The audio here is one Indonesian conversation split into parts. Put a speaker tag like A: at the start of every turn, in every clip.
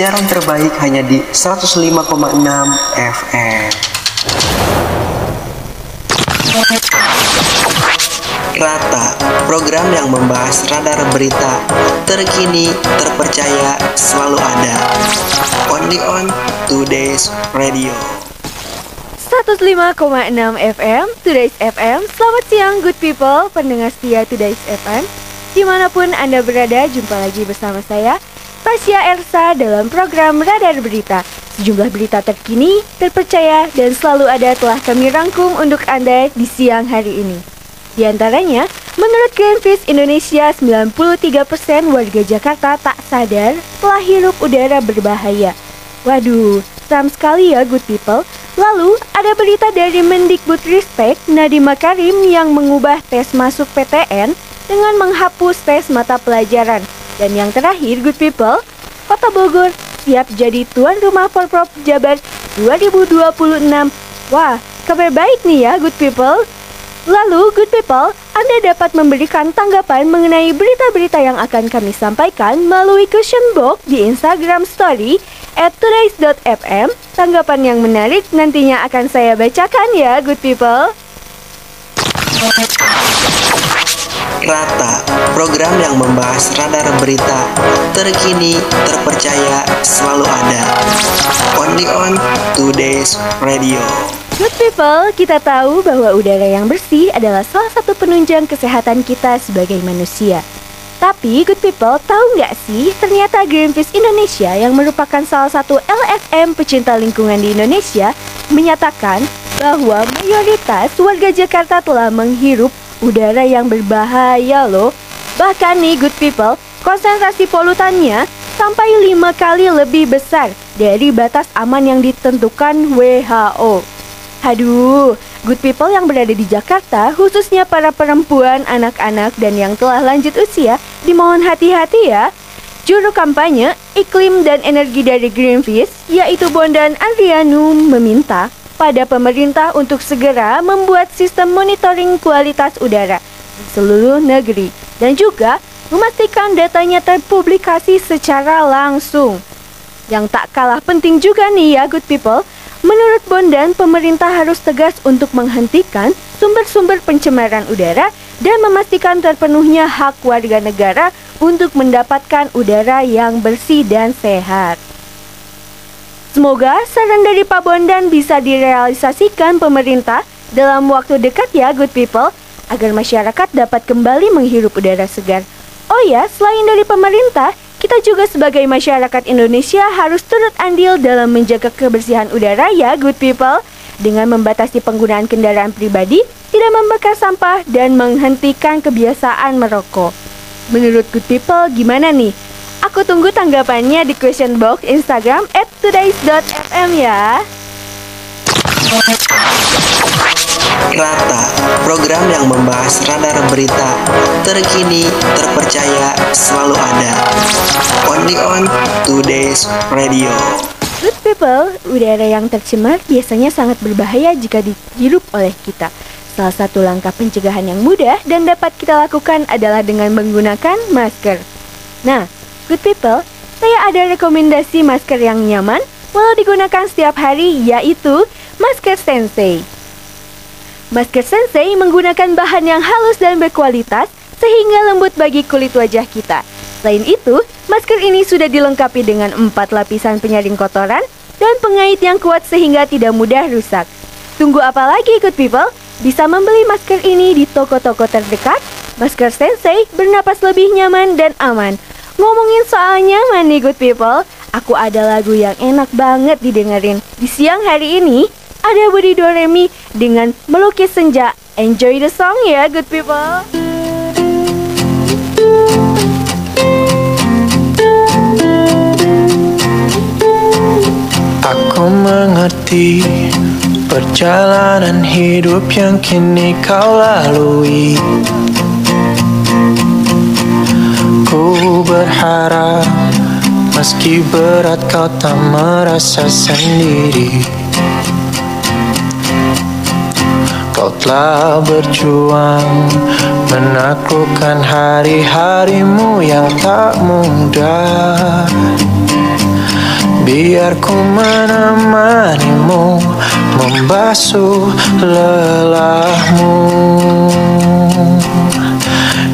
A: Siaran terbaik hanya di 105,6 FM. Rata, program yang membahas radar berita terkini, terpercaya, selalu ada. Only on Today's Radio.
B: 105,6 FM, Today's FM. Selamat siang, good people, pendengar setia Today's FM. Di mana pun Anda berada, jumpa lagi bersama saya, Tasya Ersa dalam program Radar Berita. Sejumlah berita terkini, terpercaya, dan selalu ada telah kami rangkum untuk Anda di siang hari ini. Di antaranya, menurut Greenpeace Indonesia, 93% warga Jakarta tak sadar telah hirup udara berbahaya. Waduh, seram sekali ya good people. Lalu, ada berita dari Mendikbud Ristek Nadiem Makarim yang mengubah tes masuk PTN dengan menghapus tes mata pelajaran. Dan yang terakhir, good people, Kota Bogor siap jadi tuan rumah Porprov Jabar 2026. Wah, kabar baik nih ya, good people. Lalu, good people, Anda dapat memberikan tanggapan mengenai berita-berita yang akan kami sampaikan melalui question box di Instagram Story at todays.fm. Tanggapan yang menarik nantinya akan saya bacakan ya, good people.
A: Rata, program yang membahas radar berita terkini, terpercaya, selalu ada. Only on Today's Radio.
B: Good people, kita tahu bahwa udara yang bersih adalah salah satu penunjang kesehatan kita sebagai manusia. Tapi, good people, tahu nggak sih, ternyata Greenpeace Indonesia yang merupakan salah satu LSM pecinta lingkungan di Indonesia menyatakan bahwa mayoritas warga Jakarta telah menghirup udara yang berbahaya loh. Bahkan nih good people, konsentrasi polutannya sampai lima kali lebih besar dari batas aman yang ditentukan WHO. Aduh, good people yang berada di Jakarta, khususnya para perempuan, anak-anak, dan yang telah lanjut usia, dimohon hati-hati ya. Juru kampanye iklim dan energi dari Greenpeace, yaitu Bondan Andrianu, meminta pada pemerintah untuk segera membuat sistem monitoring kualitas udara di seluruh negeri dan juga memastikan datanya terpublikasi secara langsung. Yang tak kalah penting juga nih ya good people, menurut Bondan pemerintah harus tegas untuk menghentikan sumber-sumber pencemaran udara dan memastikan terpenuhnya hak warga negara untuk mendapatkan udara yang bersih dan sehat. Semoga saran dari Pak Bondan bisa direalisasikan pemerintah dalam waktu dekat ya good people agar masyarakat dapat kembali menghirup udara segar. Oh ya, selain dari pemerintah, kita juga sebagai masyarakat Indonesia harus turut andil dalam menjaga kebersihan udara ya good people dengan membatasi penggunaan kendaraan pribadi, tidak membakar sampah dan menghentikan kebiasaan merokok. Menurut good people gimana nih? Aku tunggu tanggapannya di question box Instagram at todays.fm ya.
A: Rata, program yang membahas radar berita terkini, terpercaya, selalu ada. Only on Today's Radio.
B: Good people, udara yang tercemar biasanya sangat berbahaya jika dihirup oleh kita. Salah satu langkah pencegahan yang mudah dan dapat kita lakukan adalah dengan menggunakan masker. Nah, good people, saya ada rekomendasi masker yang nyaman walau digunakan setiap hari yaitu masker Sensei. Masker Sensei menggunakan bahan yang halus dan berkualitas sehingga lembut bagi kulit wajah kita. Selain itu, masker ini sudah dilengkapi dengan empat lapisan penyaring kotoran dan pengait yang kuat sehingga tidak mudah rusak. Tunggu apa lagi, good people? Bisa membeli masker ini di toko-toko terdekat. Masker Sensei bernapas lebih nyaman dan aman. Ngomongin soal nyaman nih, good people, aku ada lagu yang enak banget didengerin. Di siang hari ini, ada Budi Doremi dengan melukis senja. Enjoy the song ya, good people.
C: Aku mengerti perjalanan hidup yang kini kau lalui. Ku berharap meski berat kau tak merasa sendiri. Kau telah berjuang menaklukkan hari-harimu yang tak mudah Biar ku menemanimu Membasuh lelahmu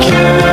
B: can.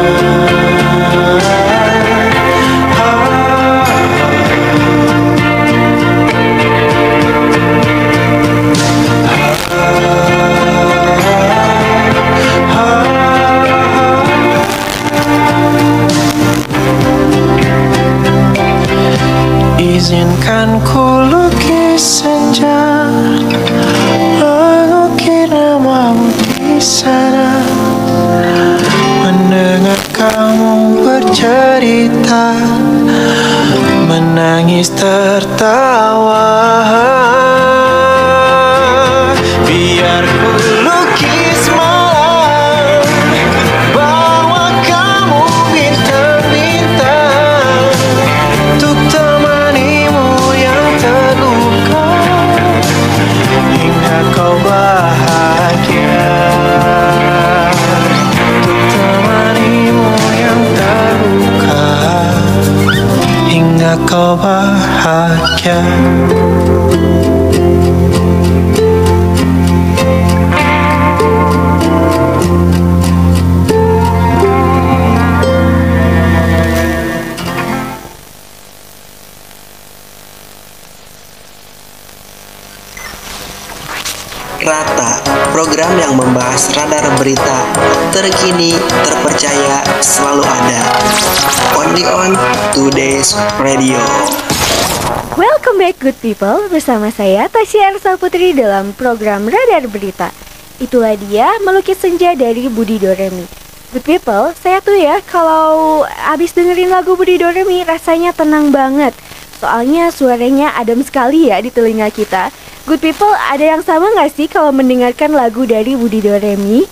B: Good people bersama saya Tasya Arsa Putri dalam program Radar Berita. Itulah dia melukis senja dari Budi Doremi. Good people, saya tuh ya kalau abis dengerin lagu Budi Doremi rasanya tenang banget. Soalnya suaranya adem sekali ya di telinga kita. Good people, ada yang sama nggak sih kalau mendengarkan lagu dari Budi Doremi?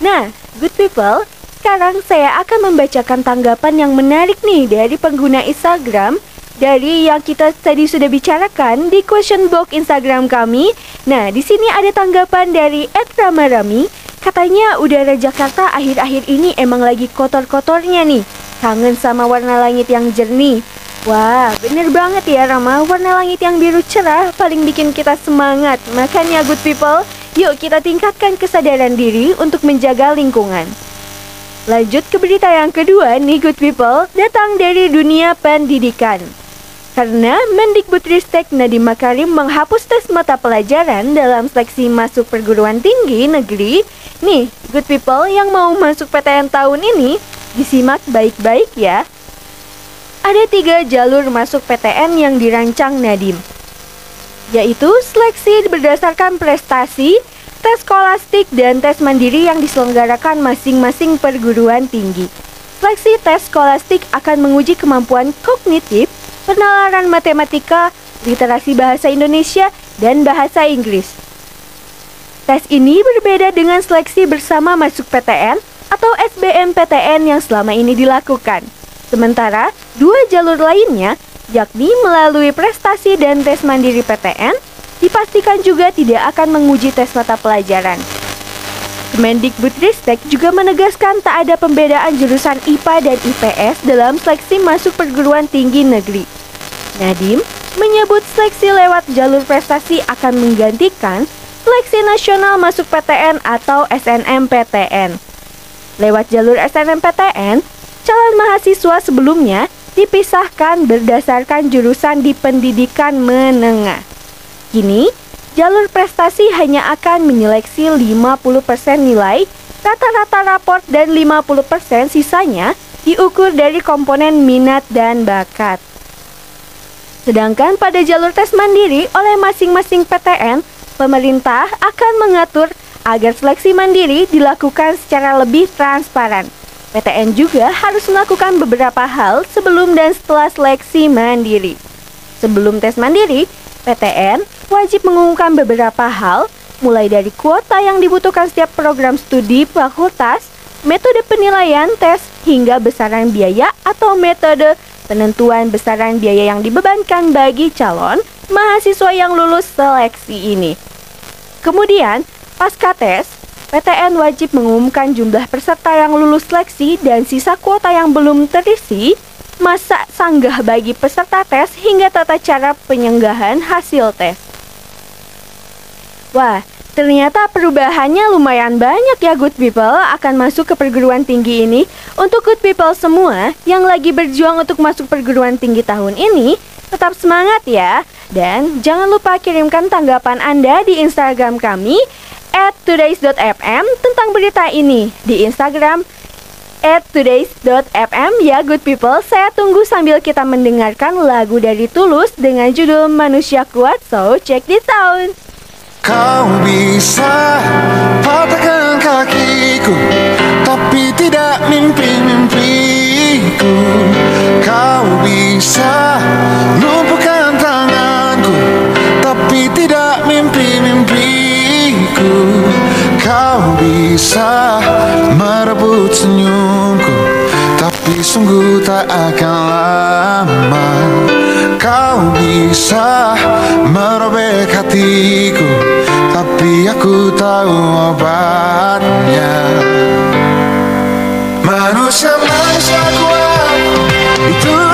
B: Nah, good people, sekarang saya akan membacakan tanggapan yang menarik nih dari pengguna Instagram dari yang kita tadi sudah bicarakan di question box Instagram kami. Nah, di sini ada tanggapan dari @ramarami. Katanya udara Jakarta akhir-akhir ini emang lagi kotor-kotornya nih. Kangen sama warna langit yang jernih. Wah, bener banget ya Rama, warna langit yang biru cerah paling bikin kita semangat. Makanya good people, yuk kita tingkatkan kesadaran diri untuk menjaga lingkungan. Lanjut ke berita yang kedua nih good people, datang dari dunia pendidikan. Karena Mendikbudristek Nadiem Makarim menghapus tes mata pelajaran dalam seleksi masuk perguruan tinggi negeri. Nih, good people yang mau masuk PTN tahun ini, disimak baik-baik ya. Ada tiga jalur masuk PTN yang dirancang Nadiem, yaitu seleksi berdasarkan prestasi, tes skolastik dan tes mandiri yang diselenggarakan masing-masing perguruan tinggi. Seleksi tes skolastik akan menguji kemampuan kognitif, penalaran matematika, literasi bahasa Indonesia, dan bahasa Inggris. Tes ini berbeda dengan seleksi bersama masuk PTN atau SBMPTN yang selama ini dilakukan. Sementara, dua jalur lainnya, yakni melalui prestasi dan tes mandiri PTN, dipastikan juga tidak akan menguji tes mata pelajaran. Kemendikbudristek juga menegaskan tak ada pembedaan jurusan IPA dan IPS dalam seleksi masuk perguruan tinggi negeri. Nadim menyebut seleksi lewat jalur prestasi akan menggantikan seleksi nasional masuk PTN atau SNMPTN. Lewat jalur SNMPTN, calon mahasiswa sebelumnya dipisahkan berdasarkan jurusan di pendidikan menengah. Kini, jalur prestasi hanya akan menyeleksi 50% nilai, rata-rata raport dan 50% sisanya diukur dari komponen minat dan bakat. Sedangkan pada jalur tes mandiri oleh masing-masing PTN, pemerintah akan mengatur agar seleksi mandiri dilakukan secara lebih transparan. PTN juga harus melakukan beberapa hal sebelum dan setelah seleksi mandiri. Sebelum tes mandiri, PTN wajib mengumumkan beberapa hal, mulai dari kuota yang dibutuhkan setiap program studi fakultas, metode penilaian tes, hingga besaran biaya atau metode penentuan besaran biaya yang dibebankan bagi calon mahasiswa yang lulus seleksi ini. Kemudian, pasca tes, PTN wajib mengumumkan jumlah peserta yang lulus seleksi dan sisa kuota yang belum terisi, masa sanggah bagi peserta tes hingga tata cara penyenggahan hasil tes. Wah, ternyata perubahannya lumayan banyak ya good people akan masuk ke perguruan tinggi ini. Untuk good people semua yang lagi berjuang untuk masuk perguruan tinggi tahun ini, tetap semangat ya. Dan jangan lupa kirimkan tanggapan Anda di Instagram kami at todays.fm tentang berita ini di Instagram at todays.fm ya good people. Saya tunggu sambil kita mendengarkan lagu dari Tulus dengan judul Manusia Kuat. So check this out.
D: Kau bisa patahkan kakiku Tapi tidak mimpi-mimpiku. Kau bisa lumpuhkan tanganku Tapi tidak mimpi-mimpiku. Kau bisa merebut senyumku Tapi sungguh tak akan lama Kau bisa merobek hatiku Tapi aku tahu obatnya. Manusia-manusia kuat Itu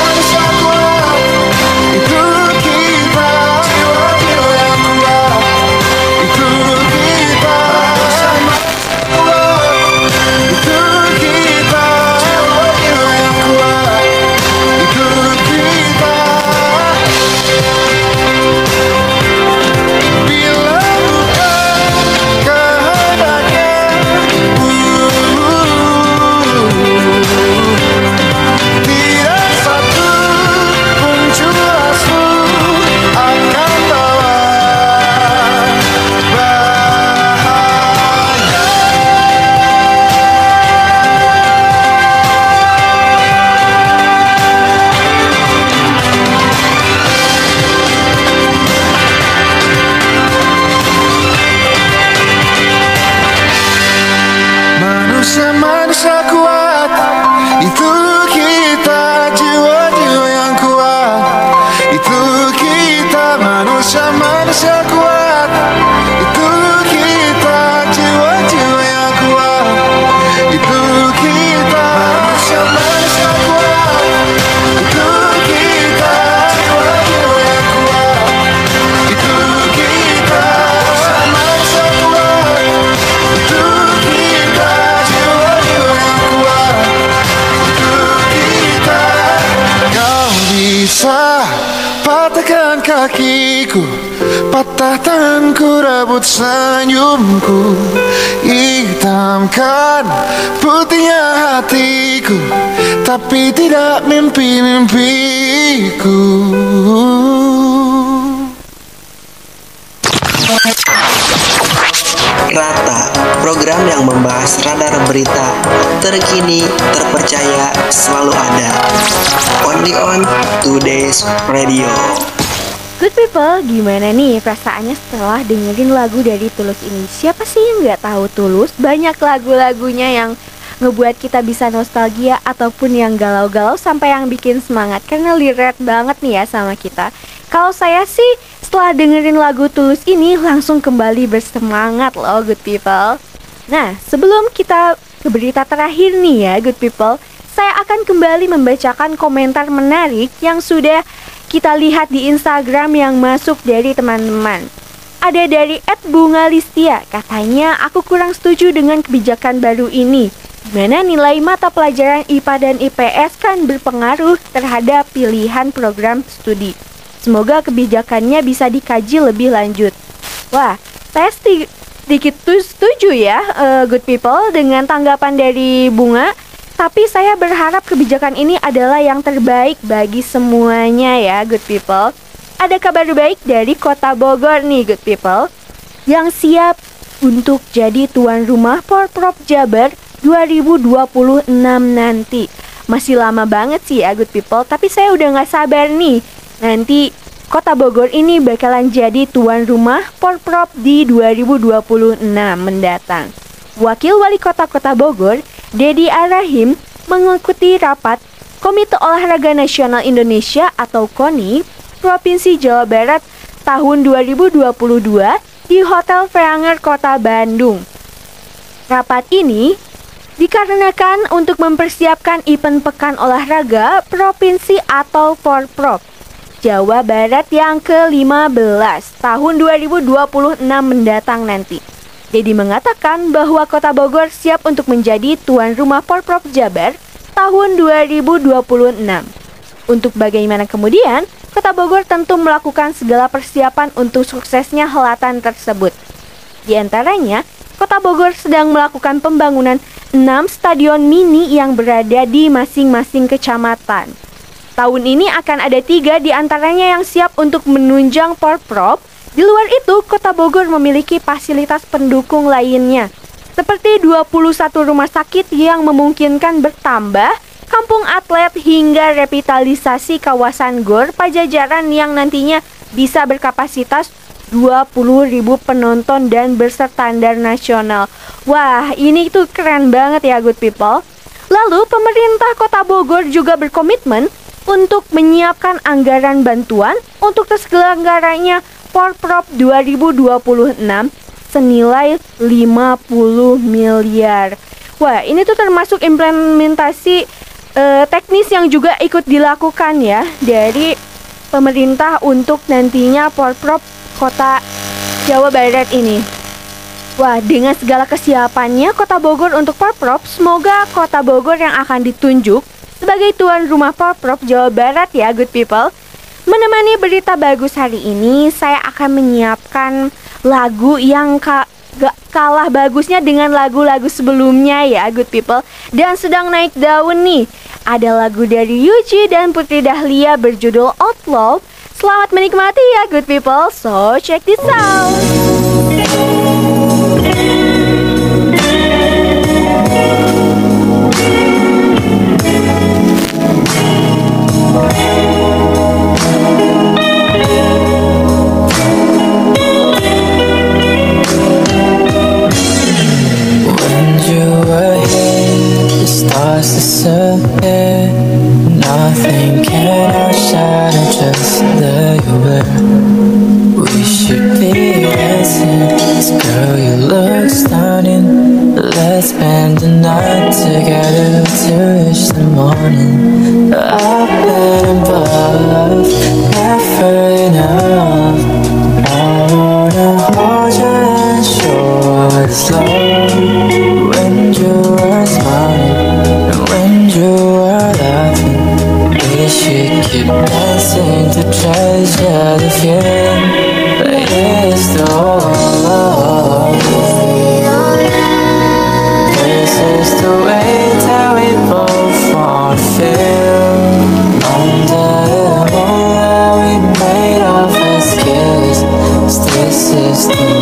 C: kakiku Patah tanganku rebut senyumku Hitamkan putihnya hatiku Tapi tidak mimpi-mimpiku
A: Rata, program yang membahas radar berita terkini, terpercaya, selalu ada. Only on Today's Radio.
B: Good people, gimana nih perasaannya setelah dengerin lagu dari Tulus ini? Siapa sih yang nggak tahu Tulus? Banyak lagu-lagunya yang ngebuat kita bisa nostalgia ataupun yang galau-galau sampai yang bikin semangat karena liret banget nih ya sama kita. Kalau saya sih setelah dengerin lagu Tulus ini langsung kembali bersemangat loh good people. Nah, sebelum kita ke berita terakhir nih ya good people, saya akan kembali membacakan komentar menarik yang sudah kita lihat di Instagram yang masuk dari teman-teman. Ada dari Ed Bunga Listia, katanya aku kurang setuju dengan kebijakan baru ini. Di mana nilai mata pelajaran IPA dan IPS kan berpengaruh terhadap pilihan program studi. Semoga kebijakannya bisa dikaji lebih lanjut. Wah, saya sedikit setuju ya, uh, good people, dengan tanggapan dari Bunga. Tapi saya berharap kebijakan ini adalah yang terbaik bagi semuanya ya, good people. Ada kabar baik dari Kota Bogor nih, good people, yang siap untuk jadi tuan rumah Porprov Jabar 2026 nanti. Masih lama banget sih ya, good people, tapi saya udah nggak sabar nih Nanti Kota Bogor ini bakalan jadi tuan rumah Porprov di 2026 mendatang. Wakil Wali Kota Kota Bogor, Dedi Arahim, mengikuti rapat Komite Olahraga Nasional Indonesia atau KONI Provinsi Jawa Barat tahun 2022 di Hotel Preanger Kota Bandung. Rapat ini dikarenakan untuk mempersiapkan event Pekan Olahraga Provinsi atau Porprov Jawa Barat yang ke-15 tahun 2026 mendatang nanti. Jadi mengatakan bahwa Kota Bogor siap untuk menjadi tuan rumah Porprov Jabar tahun 2026. Untuk bagaimana kemudian, Kota Bogor tentu melakukan segala persiapan untuk suksesnya helatan tersebut. Di antaranya, Kota Bogor sedang melakukan pembangunan 6 stadion mini yang berada di masing-masing kecamatan. Tahun ini akan ada tiga di antaranya yang siap untuk menunjang Porprov. Di luar itu, Kota Bogor memiliki fasilitas pendukung lainnya, seperti 21 rumah sakit yang memungkinkan bertambah, kampung atlet hingga revitalisasi kawasan GOR Pajajaran yang nantinya bisa berkapasitas 20.000 penonton dan berstandar nasional. Wah, ini tuh keren banget ya good people. Lalu pemerintah Kota Bogor juga berkomitmen untuk menyiapkan anggaran bantuan untuk terselenggaranya Porprov 2026 senilai 50 miliar. Wah, ini tuh termasuk implementasi uh, teknis yang juga ikut dilakukan ya dari pemerintah untuk nantinya Porprov Kota Jawa Barat ini. Wah, dengan segala kesiapannya Kota Bogor untuk Porprov, semoga Kota Bogor yang akan ditunjuk sebagai tuan rumah Porprov Jawa Barat ya good people Menemani berita bagus hari ini Saya akan menyiapkan lagu yang ka gak kalah bagusnya dengan lagu-lagu sebelumnya ya good people. Dan sedang naik daun nih. Ada lagu dari Yuji dan Putri Dahlia berjudul Outlaw. Selamat menikmati ya good people. So check this out
E: Nothing can outshadow just the you were. We should be dancing. This girl, you look stunning. Let's spend the night together to reach the morning. I've been above, never enough. I wanna hold you and show it's love I seem to treasure the feeling But it's the whole love This is the way that we both want to feel Under the moon that we made of as kids This is the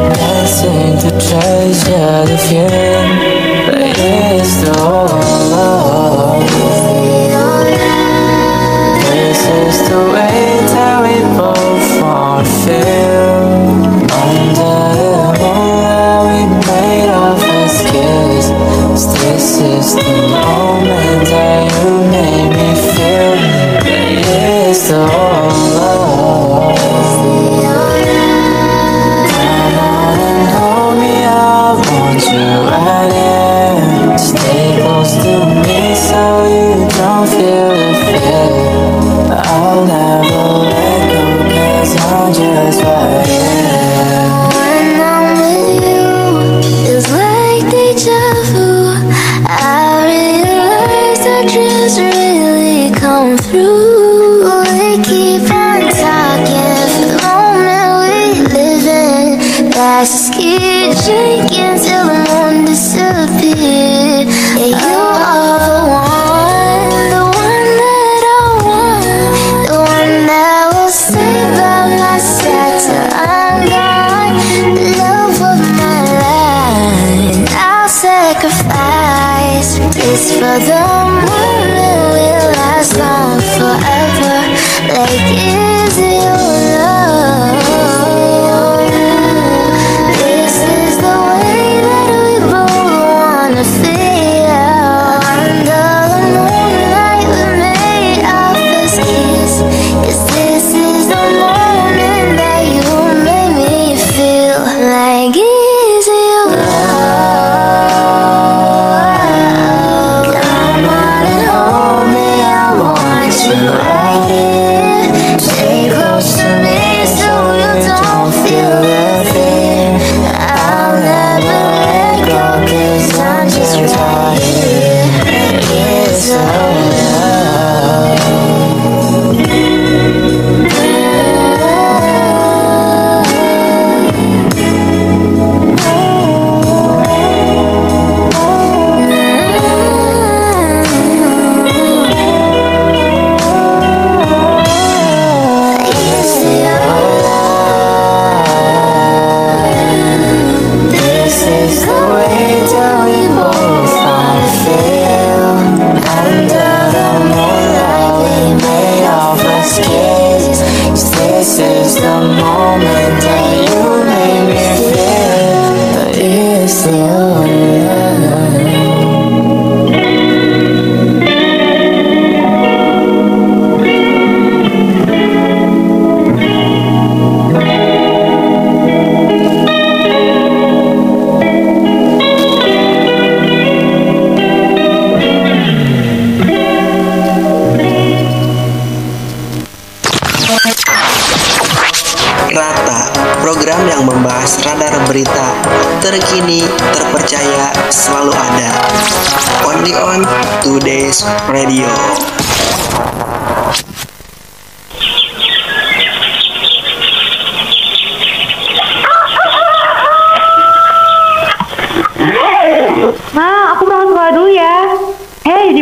E: I seem to treasure the fear.
F: for the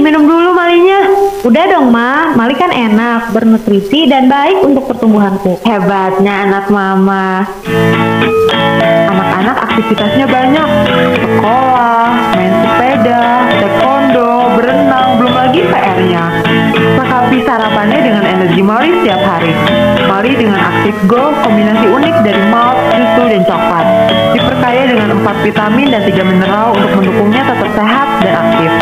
G: Hei, diminum dulu malinya. Udah dong, Ma. Mali kan enak, bernutrisi, dan baik untuk pertumbuhanku. Hebatnya anak mama. Anak-anak aktivitasnya banyak. Sekolah, main sepeda, taekwondo, Lengkapi sarapannya dengan energi Mari setiap hari. Mari dengan aktif go, kombinasi unik dari malt, susu, dan coklat. Diperkaya dengan 4 vitamin dan 3 mineral untuk mendukungnya tetap sehat dan aktif.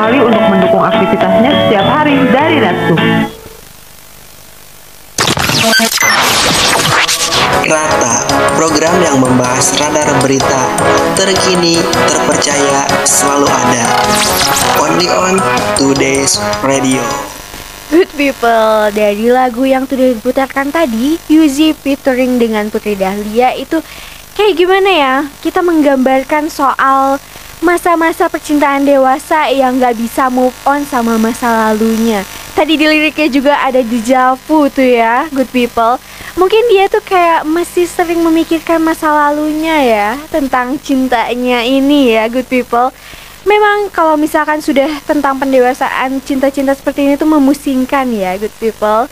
G: Mari untuk mendukung aktivitasnya setiap hari dari Natsu.
A: Rata, program yang membahas radar berita terkini, terpercaya, selalu ada. Only on Today's Radio.
B: Good people, dari lagu yang sudah diputarkan tadi, Yuzi featuring dengan Putri Dahlia itu kayak gimana ya? Kita menggambarkan soal masa-masa percintaan dewasa yang gak bisa move on sama masa lalunya. Tadi di liriknya juga ada dejavu tuh ya, good people. Mungkin dia tuh kayak masih sering memikirkan masa lalunya ya tentang cintanya ini ya, good people. Memang kalau misalkan sudah tentang pendewasaan cinta-cinta seperti ini tuh memusingkan ya good people.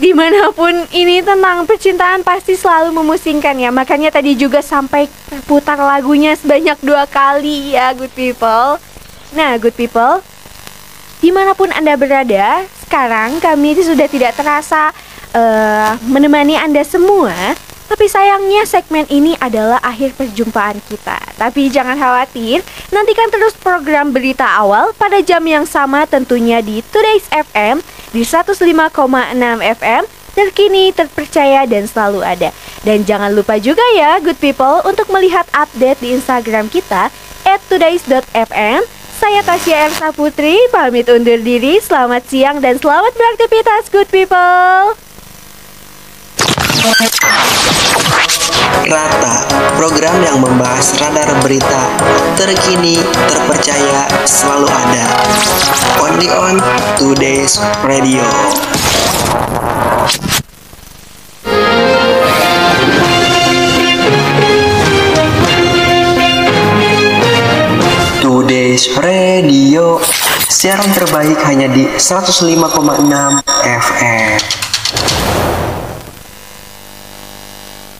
B: Di mana pun ini tentang percintaan pasti selalu memusingkan ya. Makanya tadi juga sampai putar lagunya sebanyak dua kali ya good people. Nah good people Di mana pun Anda berada Sekarang kami sudah tidak terasa eh, menemani Anda semua tapi sayangnya segmen ini adalah akhir perjumpaan kita. Tapi jangan khawatir, nantikan terus program berita awal pada jam yang sama tentunya di Today's FM di 105,6 FM terkini, terpercaya dan selalu ada. Dan jangan lupa juga ya good people untuk melihat update di Instagram kita at todays.fm saya Tasya Ersa Putri, pamit undur diri. Selamat siang dan selamat beraktivitas, good people.
A: Rata, program yang membahas radar berita terkini, terpercaya, selalu ada. Only on Today's Radio. Today's Radio Siaran terbaik hanya di 105,6 FM